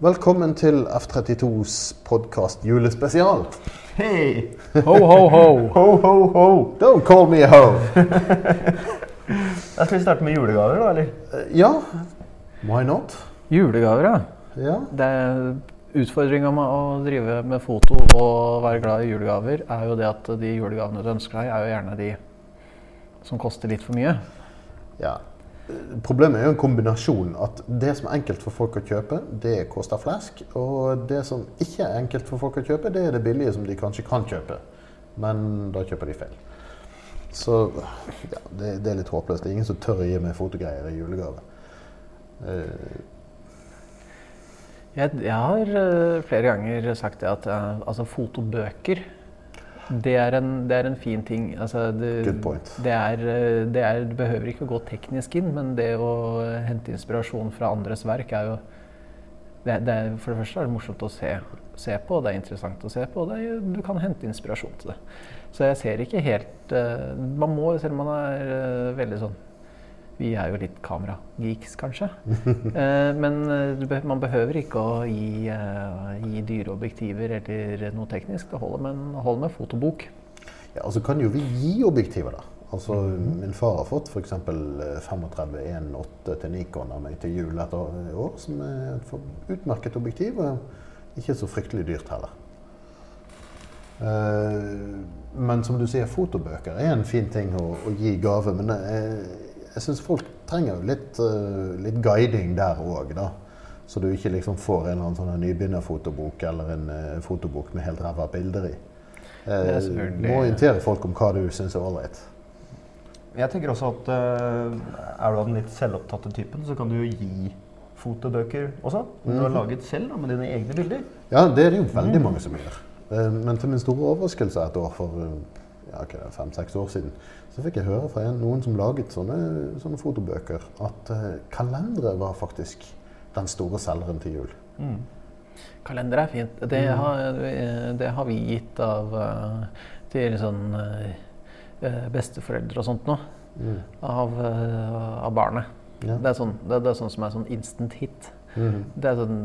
Velkommen til F32s podkast julespesial. Hei! Ho, ho, ho. Ho, ho, ho! Don't call me a ho. Da skal vi starte med julegaver, da, eller? Eh, Ja, why not? Julegaver, ja. Ja. Det Utfordringa med å drive med foto og være glad i julegaver, er jo det at de julegavene du ønsker deg, er jo gjerne de som koster litt for mye. ja. Problemet er jo en kombinasjon. At det som er enkelt for folk å kjøpe, det koster flesk. Og det som ikke er enkelt for folk å kjøpe, det er det billige som de kanskje kan kjøpe. Men da kjøper de feil. Så ja, det, det er litt håpløst. Det er ingen som tør å gi meg fotogreier i julegave. Uh. Jeg, jeg har eh, flere ganger sagt det at eh, altså fotobøker det er, en, det er en fin ting. Altså, det, Good point. Det er, det er, du behøver ikke å gå teknisk inn, men det å hente inspirasjon fra andres verk er jo det, det er, For det første er det morsomt å se, se på, det er interessant å se på. og Det du kan hente inspirasjon til det. Så jeg ser ikke helt uh, Man må, selv om man er uh, veldig sånn Vi er jo litt kamerageeks, kanskje. Eh, men eh, man behøver ikke å gi, eh, gi dyre objektiver eller noe teknisk. Det holder med, holder med fotobok. Ja, altså kan jo vi gi objektiver, da. Altså, Min far har fått f.eks. 35 1.8 til Nikon av meg til jul et år, som er et utmerket objektiv. Og ikke så fryktelig dyrt heller. Men som du sier, fotobøker er en fin ting å, å gi gave. Men jeg, jeg syns folk trenger jo litt, eh, litt guiding der òg, da. Så du ikke liksom får en eller annen sånn nybegynnerfotobok eller en eh, fotobok med helt ræva bilder i. Er Eh, må orientere folk om hva du syns er ålreit. Jeg tenker også at er du av den litt selvopptatte typen, så kan du jo gi fotobøker også. Du har laget selv da, med dine egne bilder. Ja, det er det jo veldig mange som gjør. Men til min store overraskelse et år for ja, fem-seks år siden, så fikk jeg høre fra en, noen som laget sånne, sånne fotobøker, at eh, kalendere var faktisk den store selgeren til jul. Kalender er fint. Det, har, det har vi gitt av eh, til sånn eh, besteforeldre og sånt nå. Av, eh, av barnet. Ja. Det, er sånn, det, det er sånn som er sånn instant hit. Mhm. Det er sånn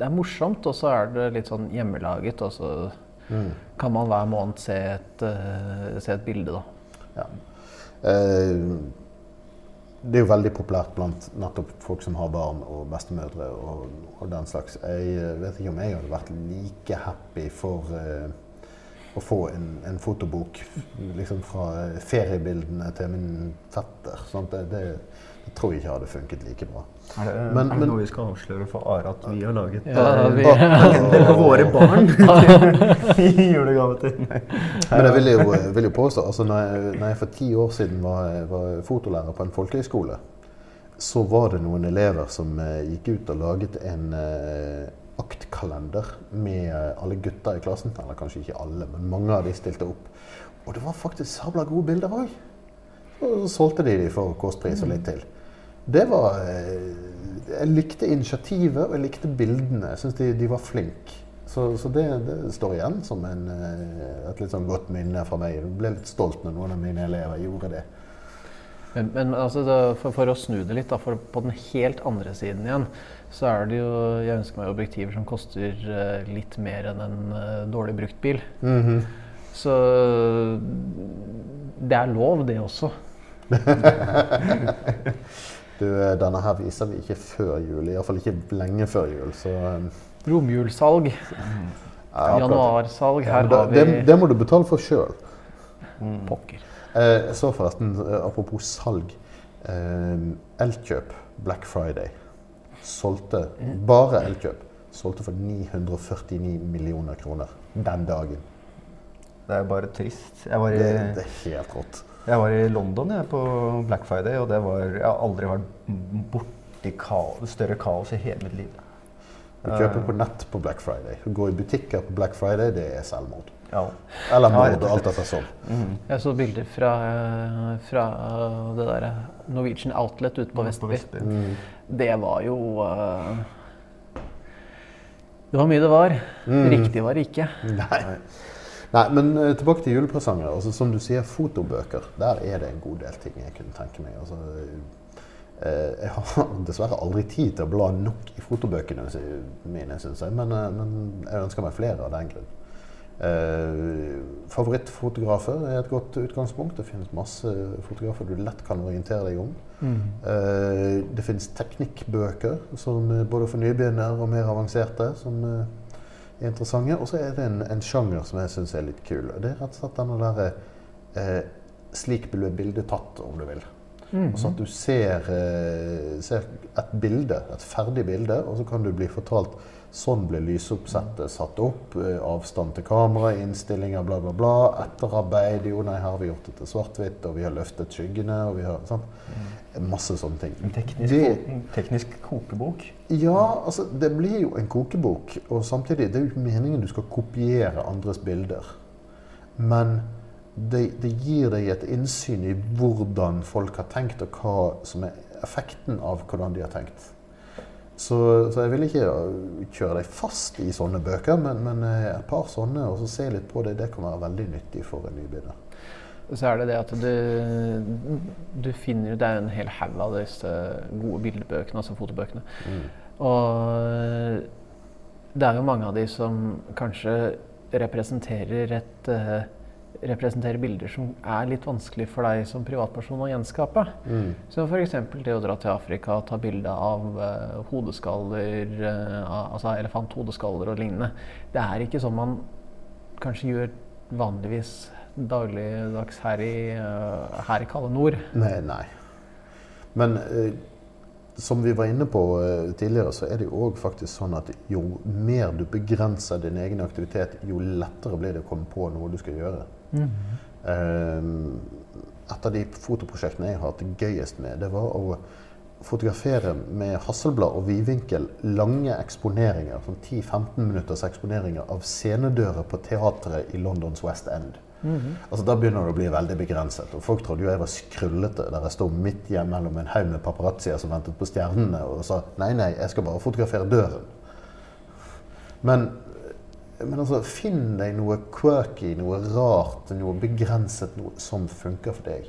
Det er morsomt, og så er det litt sånn hjemmelaget. Og så Mm. kan man hver måned se et, eh, se et bilde, da. Ja. Eh, det er jo veldig populært blant nettopp folk som har barn og bestemødre og, og den slags. Jeg eh, vet ikke om jeg hadde vært like happy for eh, å få en, en fotobok liksom fra feriebildene til min fetter. Sant? Det, det tror ikke hadde funket like bra. Er det, Men- er det men- noe vi skal avsløre for Are at vi har laget Ja, eh, vi- kalender for våre barn i julegave til. Men jeg vil jo, vil jo påstå, altså når jeg, når jeg for ti år siden var, var fotolærer på en folkehøyskole, så var det noen elever som eh, gikk ut og laget en eh, aktkalender med alle gutta i klassen. Eller kanskje ikke alle, men mange av de stilte opp. Og det var faktisk sabla gode bilder òg. Og så solgte de de for kostpris og litt til. Det var eh, Jeg likte initiativet, og jeg likte bildene. Jeg syns de, de var flinke. Så, så det, det står igjen som en, eh, et litt sånn godt minne fra meg. Jeg ble litt stolt når noen av mine elever gjorde det. Men, men altså, da, for, for å snu det litt, da, for på den helt andre siden igjen, så er det jo Jeg ønsker meg objektiver som koster uh, litt mer enn en uh, dårlig brukt bil. Så det er lov, det også. Du, eh, denne her viser vi ikke før jul. Iallfall ikke lenge før jul. Så eh, Romjulssalg, ja, Januarsalg. januarsalg, Ja, her har vi det, det må du betale for sjøl. pokker. Eh, så forresten, eh, apropos salg. eh, Elkjøp Black Friday solgte bare Elkjøp solgte for 949 millioner kroner den dagen. Det er bare trist. Jeg bare... Det, det er helt rått. Jeg var i London jeg, på Black Friday, og det var, jeg har aldri vært borti kaos, større kaos i hele mitt liv. Du kjøper på nett på Black Friday. Du går i butikker på Black Friday, det er selvmord. Ja. Eller mord, alt etter sånn. Jeg så bilder fra, eh, fra det der Norwegian Outlet ute på Vestby. Mm. Det var jo uh, Det var mye det var. Riktig var det ikke. Nei. Nei, men eh, tilbake til julepresanger. Altså, som du sier, fotobøker. Der er det en god del ting jeg kunne tenke meg. Altså, Eh, jeg har dessverre aldri tid til å bla nok i fotobøkene mine, syns jeg. Men, eh, men, jeg ønsker meg flere av den grunn. Favorittfotografer er et godt utgangspunkt. Det finnes masse fotografer du lett kan orientere deg om. Mm. Det finnes teknikkbøker som både for nybegynner og mer avanserte. som interessante. Og så er det en, en sjanger som jeg syns er litt kul. Det er rett og slett denne derre eh, Slik ble bildet tatt, om du vil. Mhm. Altså at du ser, eh, ser et bilde, et ferdig bilde, og så kan du bli fortalt Sånn ble lysoppsettet satt opp. eh, Avstand til kamera, innstillinger, bla, bla, bla. Etterarbeid. Jo, nei, her har vi gjort det til svart-hvitt, og vi har løftet skyggene, og vi har sant? Masse sånne ting. En teknisk, Det- en teknisk kokebok. Ja, altså det blir jo en kokebok, og samtidig det er jo ikke meningen du skal kopiere andres bilder. Men det, det gir deg et innsyn i hvordan folk har tenkt, og hva som er effekten av hvordan de har tenkt. Så, så jeg vil ikke kjøre deg fast i sånne bøker, men, men eh, et par sånne, og så se litt på det, det kan være veldig nyttig for en nybegynner. Så er det det at du, du finner Det er en hel haug av disse gode bildebøkene, altså fotobøkene. Mm. Og det er jo mange av de som kanskje representerer et eh, representerer bilder som er litt vanskelig for deg som privatperson å gjenskape. Mm. Som f.eks. det å dra til Afrika og ta bilde av uh, hodeskaller, uh, altså elefanthodeskaller og lignende. Det er ikke sånn man kanskje gjør vanligvis dagligdags her i, uh, her i kalde nord. Nei, nei. Men uh, som vi var inne på uh, tidligere, så er det jo òg faktisk sånn at jo mer du begrenser din egen aktivitet, jo lettere blir det å komme på noe du skal gjøre. Eh, et av de fotoprosjektene jeg har hatt det gøyest med, det var å fotografere med hasselblad og vidvinkel lange eksponeringer, sånn 10-15 minutters eksponeringer av scenedører på teatret i Londons West End. Altså Da begynner det å bli veldig begrenset. Og Folk trodde jo jeg var skrullete der jeg sto midt hjemme mellom en haug med paparazzier som ventet på stjernene, og sa nei, nei, jeg skal bare fotografere døren. Men, men altså, finn deg noe quirky, noe rart, noe begrenset, noe som funker for deg.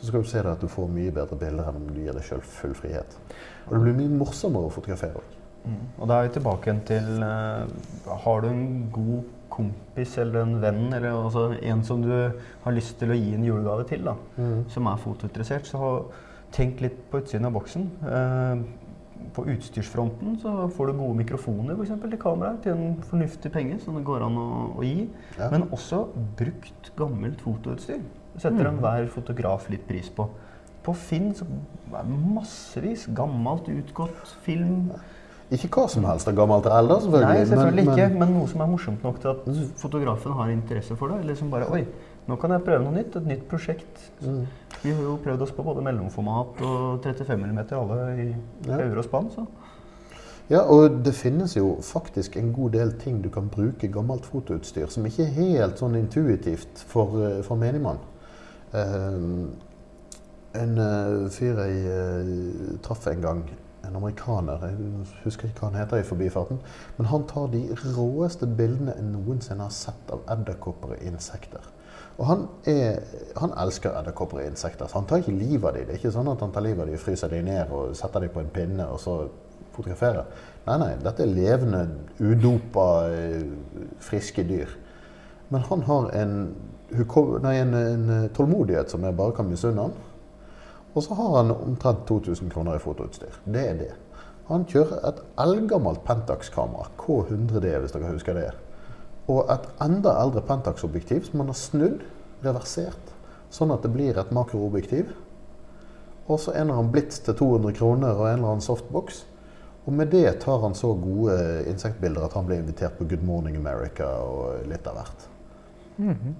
Så skal du se at du får mye bedre bilder enn om du gir deg sjøl full frihet. Og det blir mye morsommere å fotografere òg. Og da er vi tilbake til uh, Har du en god kompis eller en venn, eller altså en som du har lyst til å gi en julegave til, da, som er fotointeressert, så tenk litt på utsiden av boksen. Eh, på utstyrsfronten så får du gode mikrofoner for eksempel, til kameraet til en fornuftig penge som det går an å, å gi. Ja. Men også brukt gammelt fotoutstyr. Det setter enhver fotograf litt pris på. På Finn så er det massevis gammelt, utgått film. Ikke hva som helst av gammelt eller eldre, selvfølgelig. Nei, selvfølgelig men, ikke, men noe som er morsomt nok til at fotografen har interesse for det. Eller som bare Oi, nå kan jeg prøve noe nytt. Et nytt prosjekt. Mm. Vi har jo prøvd oss på både mellomformat og 35 mm alle i Ja. og spann, så Ja, og det finnes jo faktisk en god del ting du kan bruke gammelt fotoutstyr som ikke er helt sånn intuitivt for, eh, for menigmann. Eh, en uh, fyr jeg uh, traff en gang, en amerikaner, jeg husker ikke hva han heter i forbifarten, men han tar de råeste bildene jeg noensinne har sett av edderkopper og insekter. Og han, er, han elsker edderkopper og insekter, så han tar ikke livet av dem. Det er ikke sånn at han tar livet av dem, fryser dem ned og setter dem på en pinne og så fotograferer. Nei, nei, dette er levende, udopa, eh, friske dyr. Men han har en, nei, en, en tålmodighet som jeg bare kan misunne han. Og så har han omtrent 2000 kroner i fotoutstyr. Det er det. Han kjører et eldgammelt Pentax-kamera, K100D hvis dere husker det. Og et enda eldre Pentax-objektiv som han har snudd, reversert, sånn at det blir et makroobjektiv. Og så en eller annen blits til 200 kroner og en eller annen softbox. Og med det tar han så gode insektbilder at han blir invitert på Good Morning America og litt av hvert.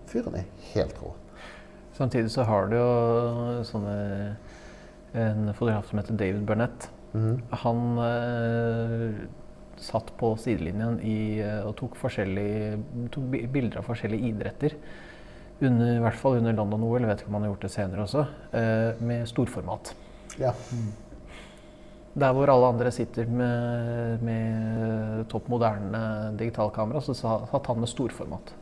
Fyren er helt rå. Samtidig så har du jo sånne En fotograf som heter David Burnett. Mhm. Han eh, satt på sidelinjen i, eh, og tok, tok bilder av forskjellige idretter. Under, I hvert fall under London-OL, vet ikke om han har gjort det senere også, eh, med storformat. Ja. Der hvor alle andre sitter med, med topp moderne digitalkamera, så satt han med storformat.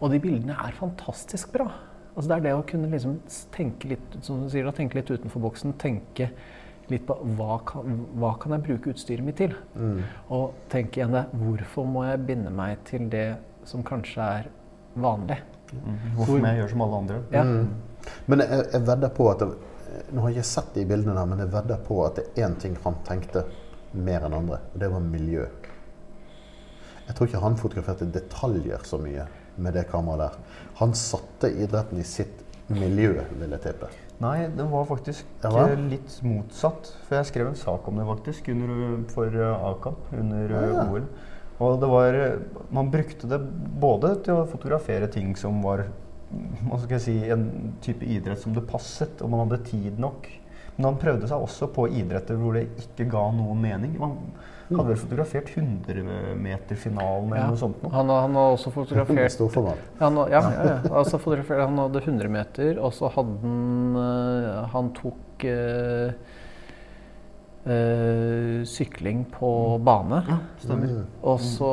Og de bildene er fantastisk bra. Altså det er det å kunne liksom tenke litt som du sier, tenke litt utenfor boksen. Tenke litt på hva kan, hva kan jeg bruke utstyret mitt til? Mm. Og tenk igjen det, hvorfor må jeg binde meg til det som kanskje er vanlig? Hvorfor må jeg gjøre som alle andre? Ja. Mm. Men jeg, jeg vedder på at det, Nå har jeg ikke sett de bildene, der, men jeg vedder på at det er én ting han tenkte mer enn andre, og det var miljø. Jeg tror ikke han fotograferte detaljer så mye med det kameraet der. Han satte idretten i sitt miljø, vil jeg tippe. Nei, det var faktisk Ja, eh, litt motsatt. For jeg skrev en sak om det faktisk under, for eh, AKAP under eh, Ja. OL. Og det var eh, Man brukte det både til å fotografere ting som var hva skal jeg si, en type idrett som det passet, og man hadde tid nok. Men han prøvde seg også på idretter hvor det ikke ga noen mening. Man hadde vel fotografert 100-meterfinalen eller Ja. noe sånt. Noe. Han, har- han har også fotografert Storformat. Han, ja, ja, ja. Altså, fotografert, han hadde 100 meter, og så hadde han eh, Han tok eh, eh, sykling på bane. Ja, stemmer. Mm. Og så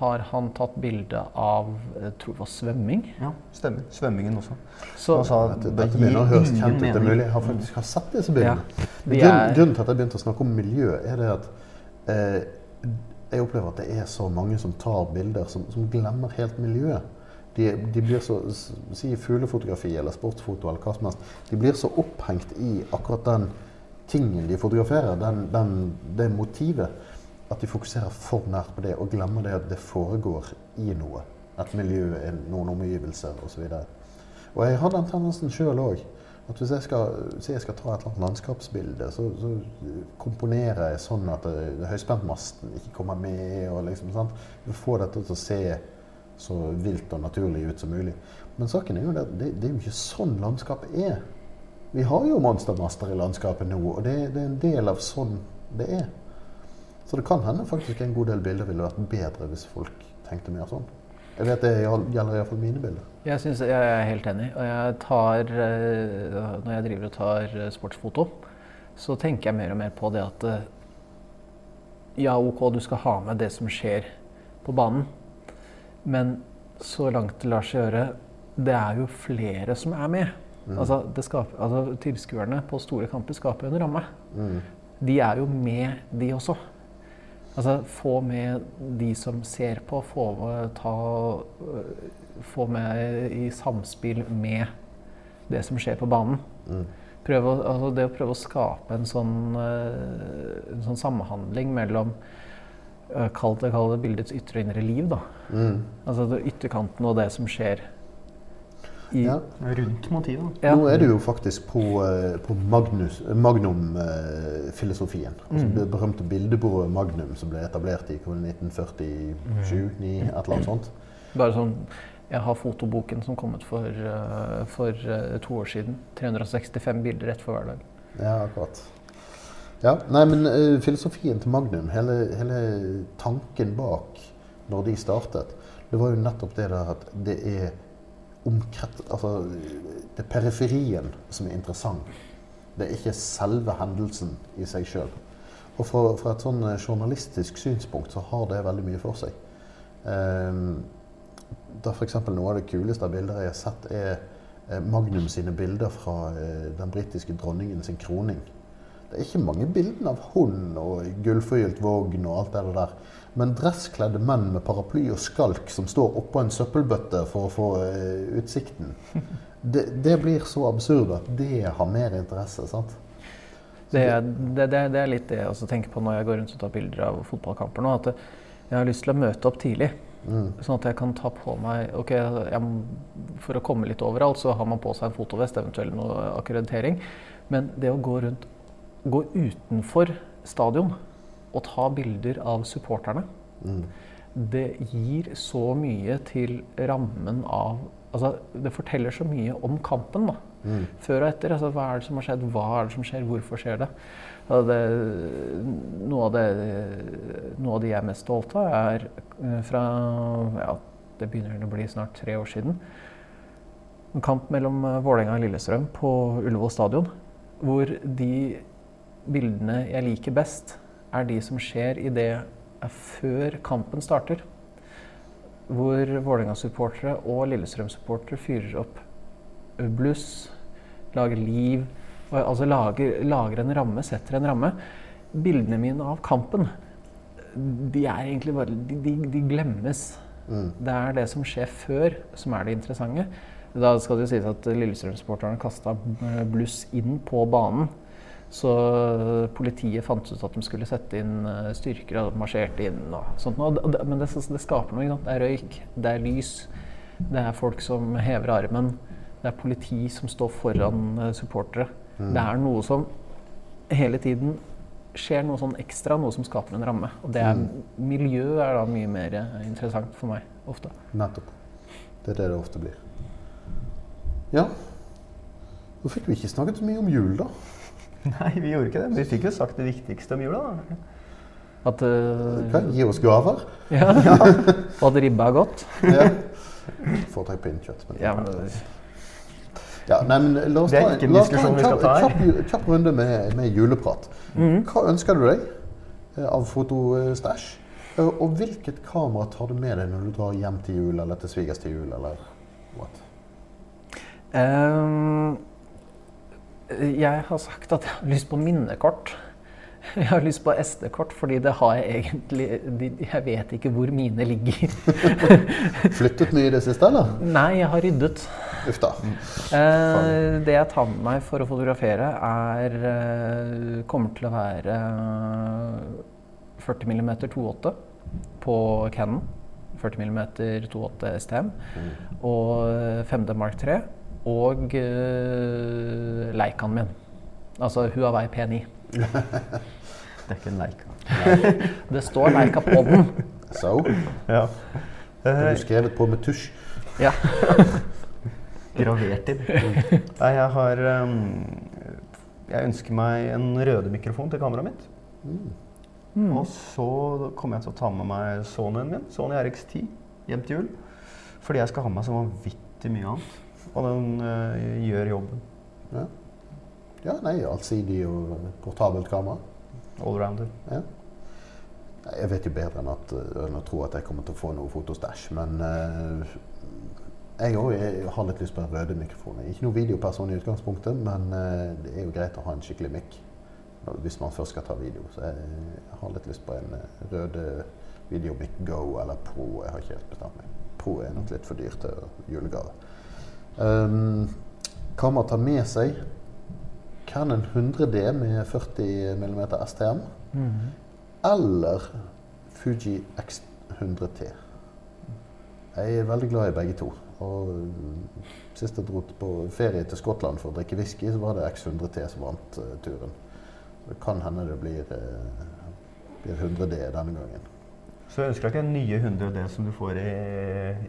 har han tatt bilde av jeg tror det var svømming. Ja, stemmer. Svømmingen også. Så Han sa at det gir ingen mening. jeg har faktisk har sett disse bildene. Ja, grunnen, grunnen til at jeg begynte å snakke om miljø, er det at eh, jeg opplever at det er så mange som tar bilder, som, som glemmer helt miljøet. De, de blir så, Si fuglefotografi eller sportsfoto eller hva som helst. De blir så opphengt i akkurat den tingen de fotograferer, den, den, det motivet, at de fokuserer for nært på det og glemmer det at det foregår i noe. Et miljø, noen omgivelser osv. Og, og jeg har den tendensen sjøl òg. At hvis jeg skal, si jeg skal ta et eller annet landskapsbilde, så, så komponerer jeg sånn at høyspentmasten ikke kommer med. og liksom, sant? Få dette til å se så vilt og naturlig ut som mulig. Men saken er jo at det, det er jo ikke sånn landskapet er. Vi har jo monstermaster i landskapet nå, og det, det er en del av sånn det er. Så det kan hende faktisk en god del bilder ville vært bedre hvis folk tenkte mer sånn. Jeg vet det gjelder iallfall mine bilder. Jeg, synes, jeg er helt enig. Og jeg tar, eh, når jeg driver og tar eh, sportsfoto, så tenker jeg mer og mer på det at eh, ja, ok, du skal ha med det som skjer på banen. Men så langt det lar seg gjøre, det er jo flere som er med. Altså, det skaper, altså, tilskuerne på store kamper skaper jo en ramme. Mm. De er jo med, de også. Altså, få med de som ser på, få, ta, øh, få med i samspill med det som skjer på banen. Mm. Prøve, å- altså det å prøve å skape en sånn, øh, en sånn samhandling mellom øh, Kall det, kall det bildets ytre og indre liv. da. Mm. Altså ytterkanten og det som skjer i Ja. Rundt motivet. Ja. Nå er du jo faktisk på, eh, på Magnus- Magnum-filosofien. altså Mm. Det berømte bildebordet Magnum som ble etablert i hva 1947 9 et eller annet sånt. Bare sånn Jeg har fotoboken som kom ut for, øh, for to år siden. 365 bilder rett for hver dag. Ja, akkurat. Ja, nei, men uh, filosofien til Magnum, hele, hele tanken bak når de startet, det var jo nettopp det der at det er omkrets... Altså, det er periferien som er interessant. Det er ikke selve hendelsen i seg sjøl. Og fra, fra et sånn eh, journalistisk synspunkt så har det veldig mye for seg. Um, da f.eks. noe av det kuleste av bilder jeg har sett, er eh, Magnum sine bilder fra eh, den britiske dronningen sin kroning. Det er ikke mange bildene av hund og gullforgylt vogn og alt det der. Men dresskledde menn med paraply og skalk som står oppå en søppelbøtte for å få uh, utsikten. Det, det blir så absurd at det har mer interesse. sant? Det, det, det, det er litt det jeg også tenker på når jeg går rundt og tar bilder av fotballkamper nå. At jeg har lyst til å møte opp tidlig. Mm. Sånn at jeg kan ta på meg ok, jeg, For å komme litt overalt, så har man på seg en fotovest, eventuelt noe akkreditering. Men det å gå rundt Gå utenfor stadion og ta bilder av supporterne, Mm. det gir så mye til rammen av Altså, det forteller så mye om kampen, da. Mm. Før og etter. Altså, hva er det som har skjedd? Hva er det som skjer? Hvorfor skjer det? Altså, det noe, av det noe av det jeg er mest stolt av, er eh, fra ja, Det begynner å bli snart tre år siden. En kamp mellom eh, Vålerenga og Lillestrøm på Ullevål stadion. Hvor de bildene jeg liker best, er de som skjer i det før kampen starter. Hvor Vålerenga-supportere og Lillestrøm-supportere fyrer opp bluss, lager liv, altså lager, lager en ramme, setter en ramme. Bildene mine av kampen, de er egentlig bare De, de, de glemmes. Det er det som skjer før, som er det interessante. Da skal det jo sies at Lillestrøm-supporterne kasta bluss inn på banen. Så politiet fant ut at de skulle sette inn eh, styrker og marsjerte inn. og sånt. Men det, det skaper noe. Det er røyk, det er lys, det er folk som hever armen. Det er politi som står foran eh, supportere. Det er noe som hele tiden skjer noe sånn ekstra, noe som skaper en ramme. Og det er, miljø er da mye mer eh, interessant for meg ofte. Nettopp. Det er det det ofte blir. Ja. Nå fikk vi ikke snakket så mye om jul, da. Nei, vi gjorde ikke det. Men vi fikk jo sagt det viktigste om jula. da. At, uh, Gi oss gaver. ja, og at ribba er godt. Ja. Foretrekker pinnekjøtt. men- Ja, men, Ja, nei, men la oss Det ta, en la oss ta diskusjon en kjapp, kjapp, kjapp runde med, med juleprat. Hva ønsker du deg eh, av fotostæsj? Og hvilket kamera tar du med deg når du drar hjem til jul, eller til svigers til jul, eller what? Ehm, jeg har sagt at jeg har lyst på minnekort. Jeg har lyst på SD-kort, fordi det har jeg egentlig Jeg vet ikke hvor mine ligger. Flyttet mye i det siste, eller? Nei, jeg har ryddet. Uff da. Eh, det jeg tar med meg for å fotografere, er eh, kommer til å være 40 mm 2.8 på Canon. 40 mm 2.8 STM. Og 5D Mark 3. Og uh, Leicaen min. Altså Huawei P9. Det er ikke en Leica. Det står Leica på den. Så, Ja. Eh, du skrevet på med tusj? Ja. Gravert inn. Nei, jeg har um, Jeg ønsker meg en røde mikrofon til kameraet mitt. Mm. Og så kommer jeg til å ta med meg Sonyen min, Sony RX10, hjem til jul. Fordi jeg skal ha med meg så vanvittig mye annet. Og den uh, gjør jobben. Ja. ja, nei, allsidig og portabelt kamera. Allrounder. Ja. Jeg vet jo bedre enn, at, enn å tro at jeg kommer til å få noe fotostæsj, men uh, jeg òg har litt lyst på en røde mikrofon. Ikke noe videoperson i utgangspunktet, men uh, det er jo greit å ha en skikkelig mikk hvis man først skal ta video. Så jeg, jeg har litt lyst på en røde Videomic Go eller Pro. Jeg har ikke helt bestemt meg. Pro er nok litt for dyrt til julegave. Um, hva man tar med seg? Canon 100D med 40 mm STM. Eller Fuji X100T. Jeg er veldig glad i begge to. Og mm, Sist jeg dro på ferie til Skottland for å drikke whisky, så var det X100T som vant uh, turen. Det kan hende det blir, uh, blir 100D denne gangen. Så jeg ønsker deg ikke den nye 100D som du får i,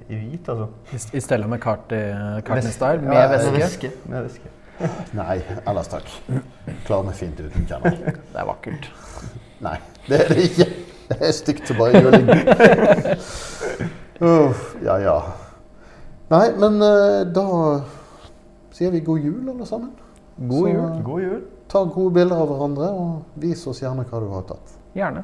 i hvit, altså. I, I stedet med Cartney-style, Ja, med Med væske. Med væske. Nei, ellers takk. Klarer meg fint uten, kjenner. Det er vakkert. Nei, det er det ikke. Det er stygt som bare juling. Uff, ja, ja. Nei, men eh, da sier vi god jul, alle sammen. God Så, jul. God jul. Ta gode bilder av hverandre, og vis oss gjerne hva du har tatt. Gjerne.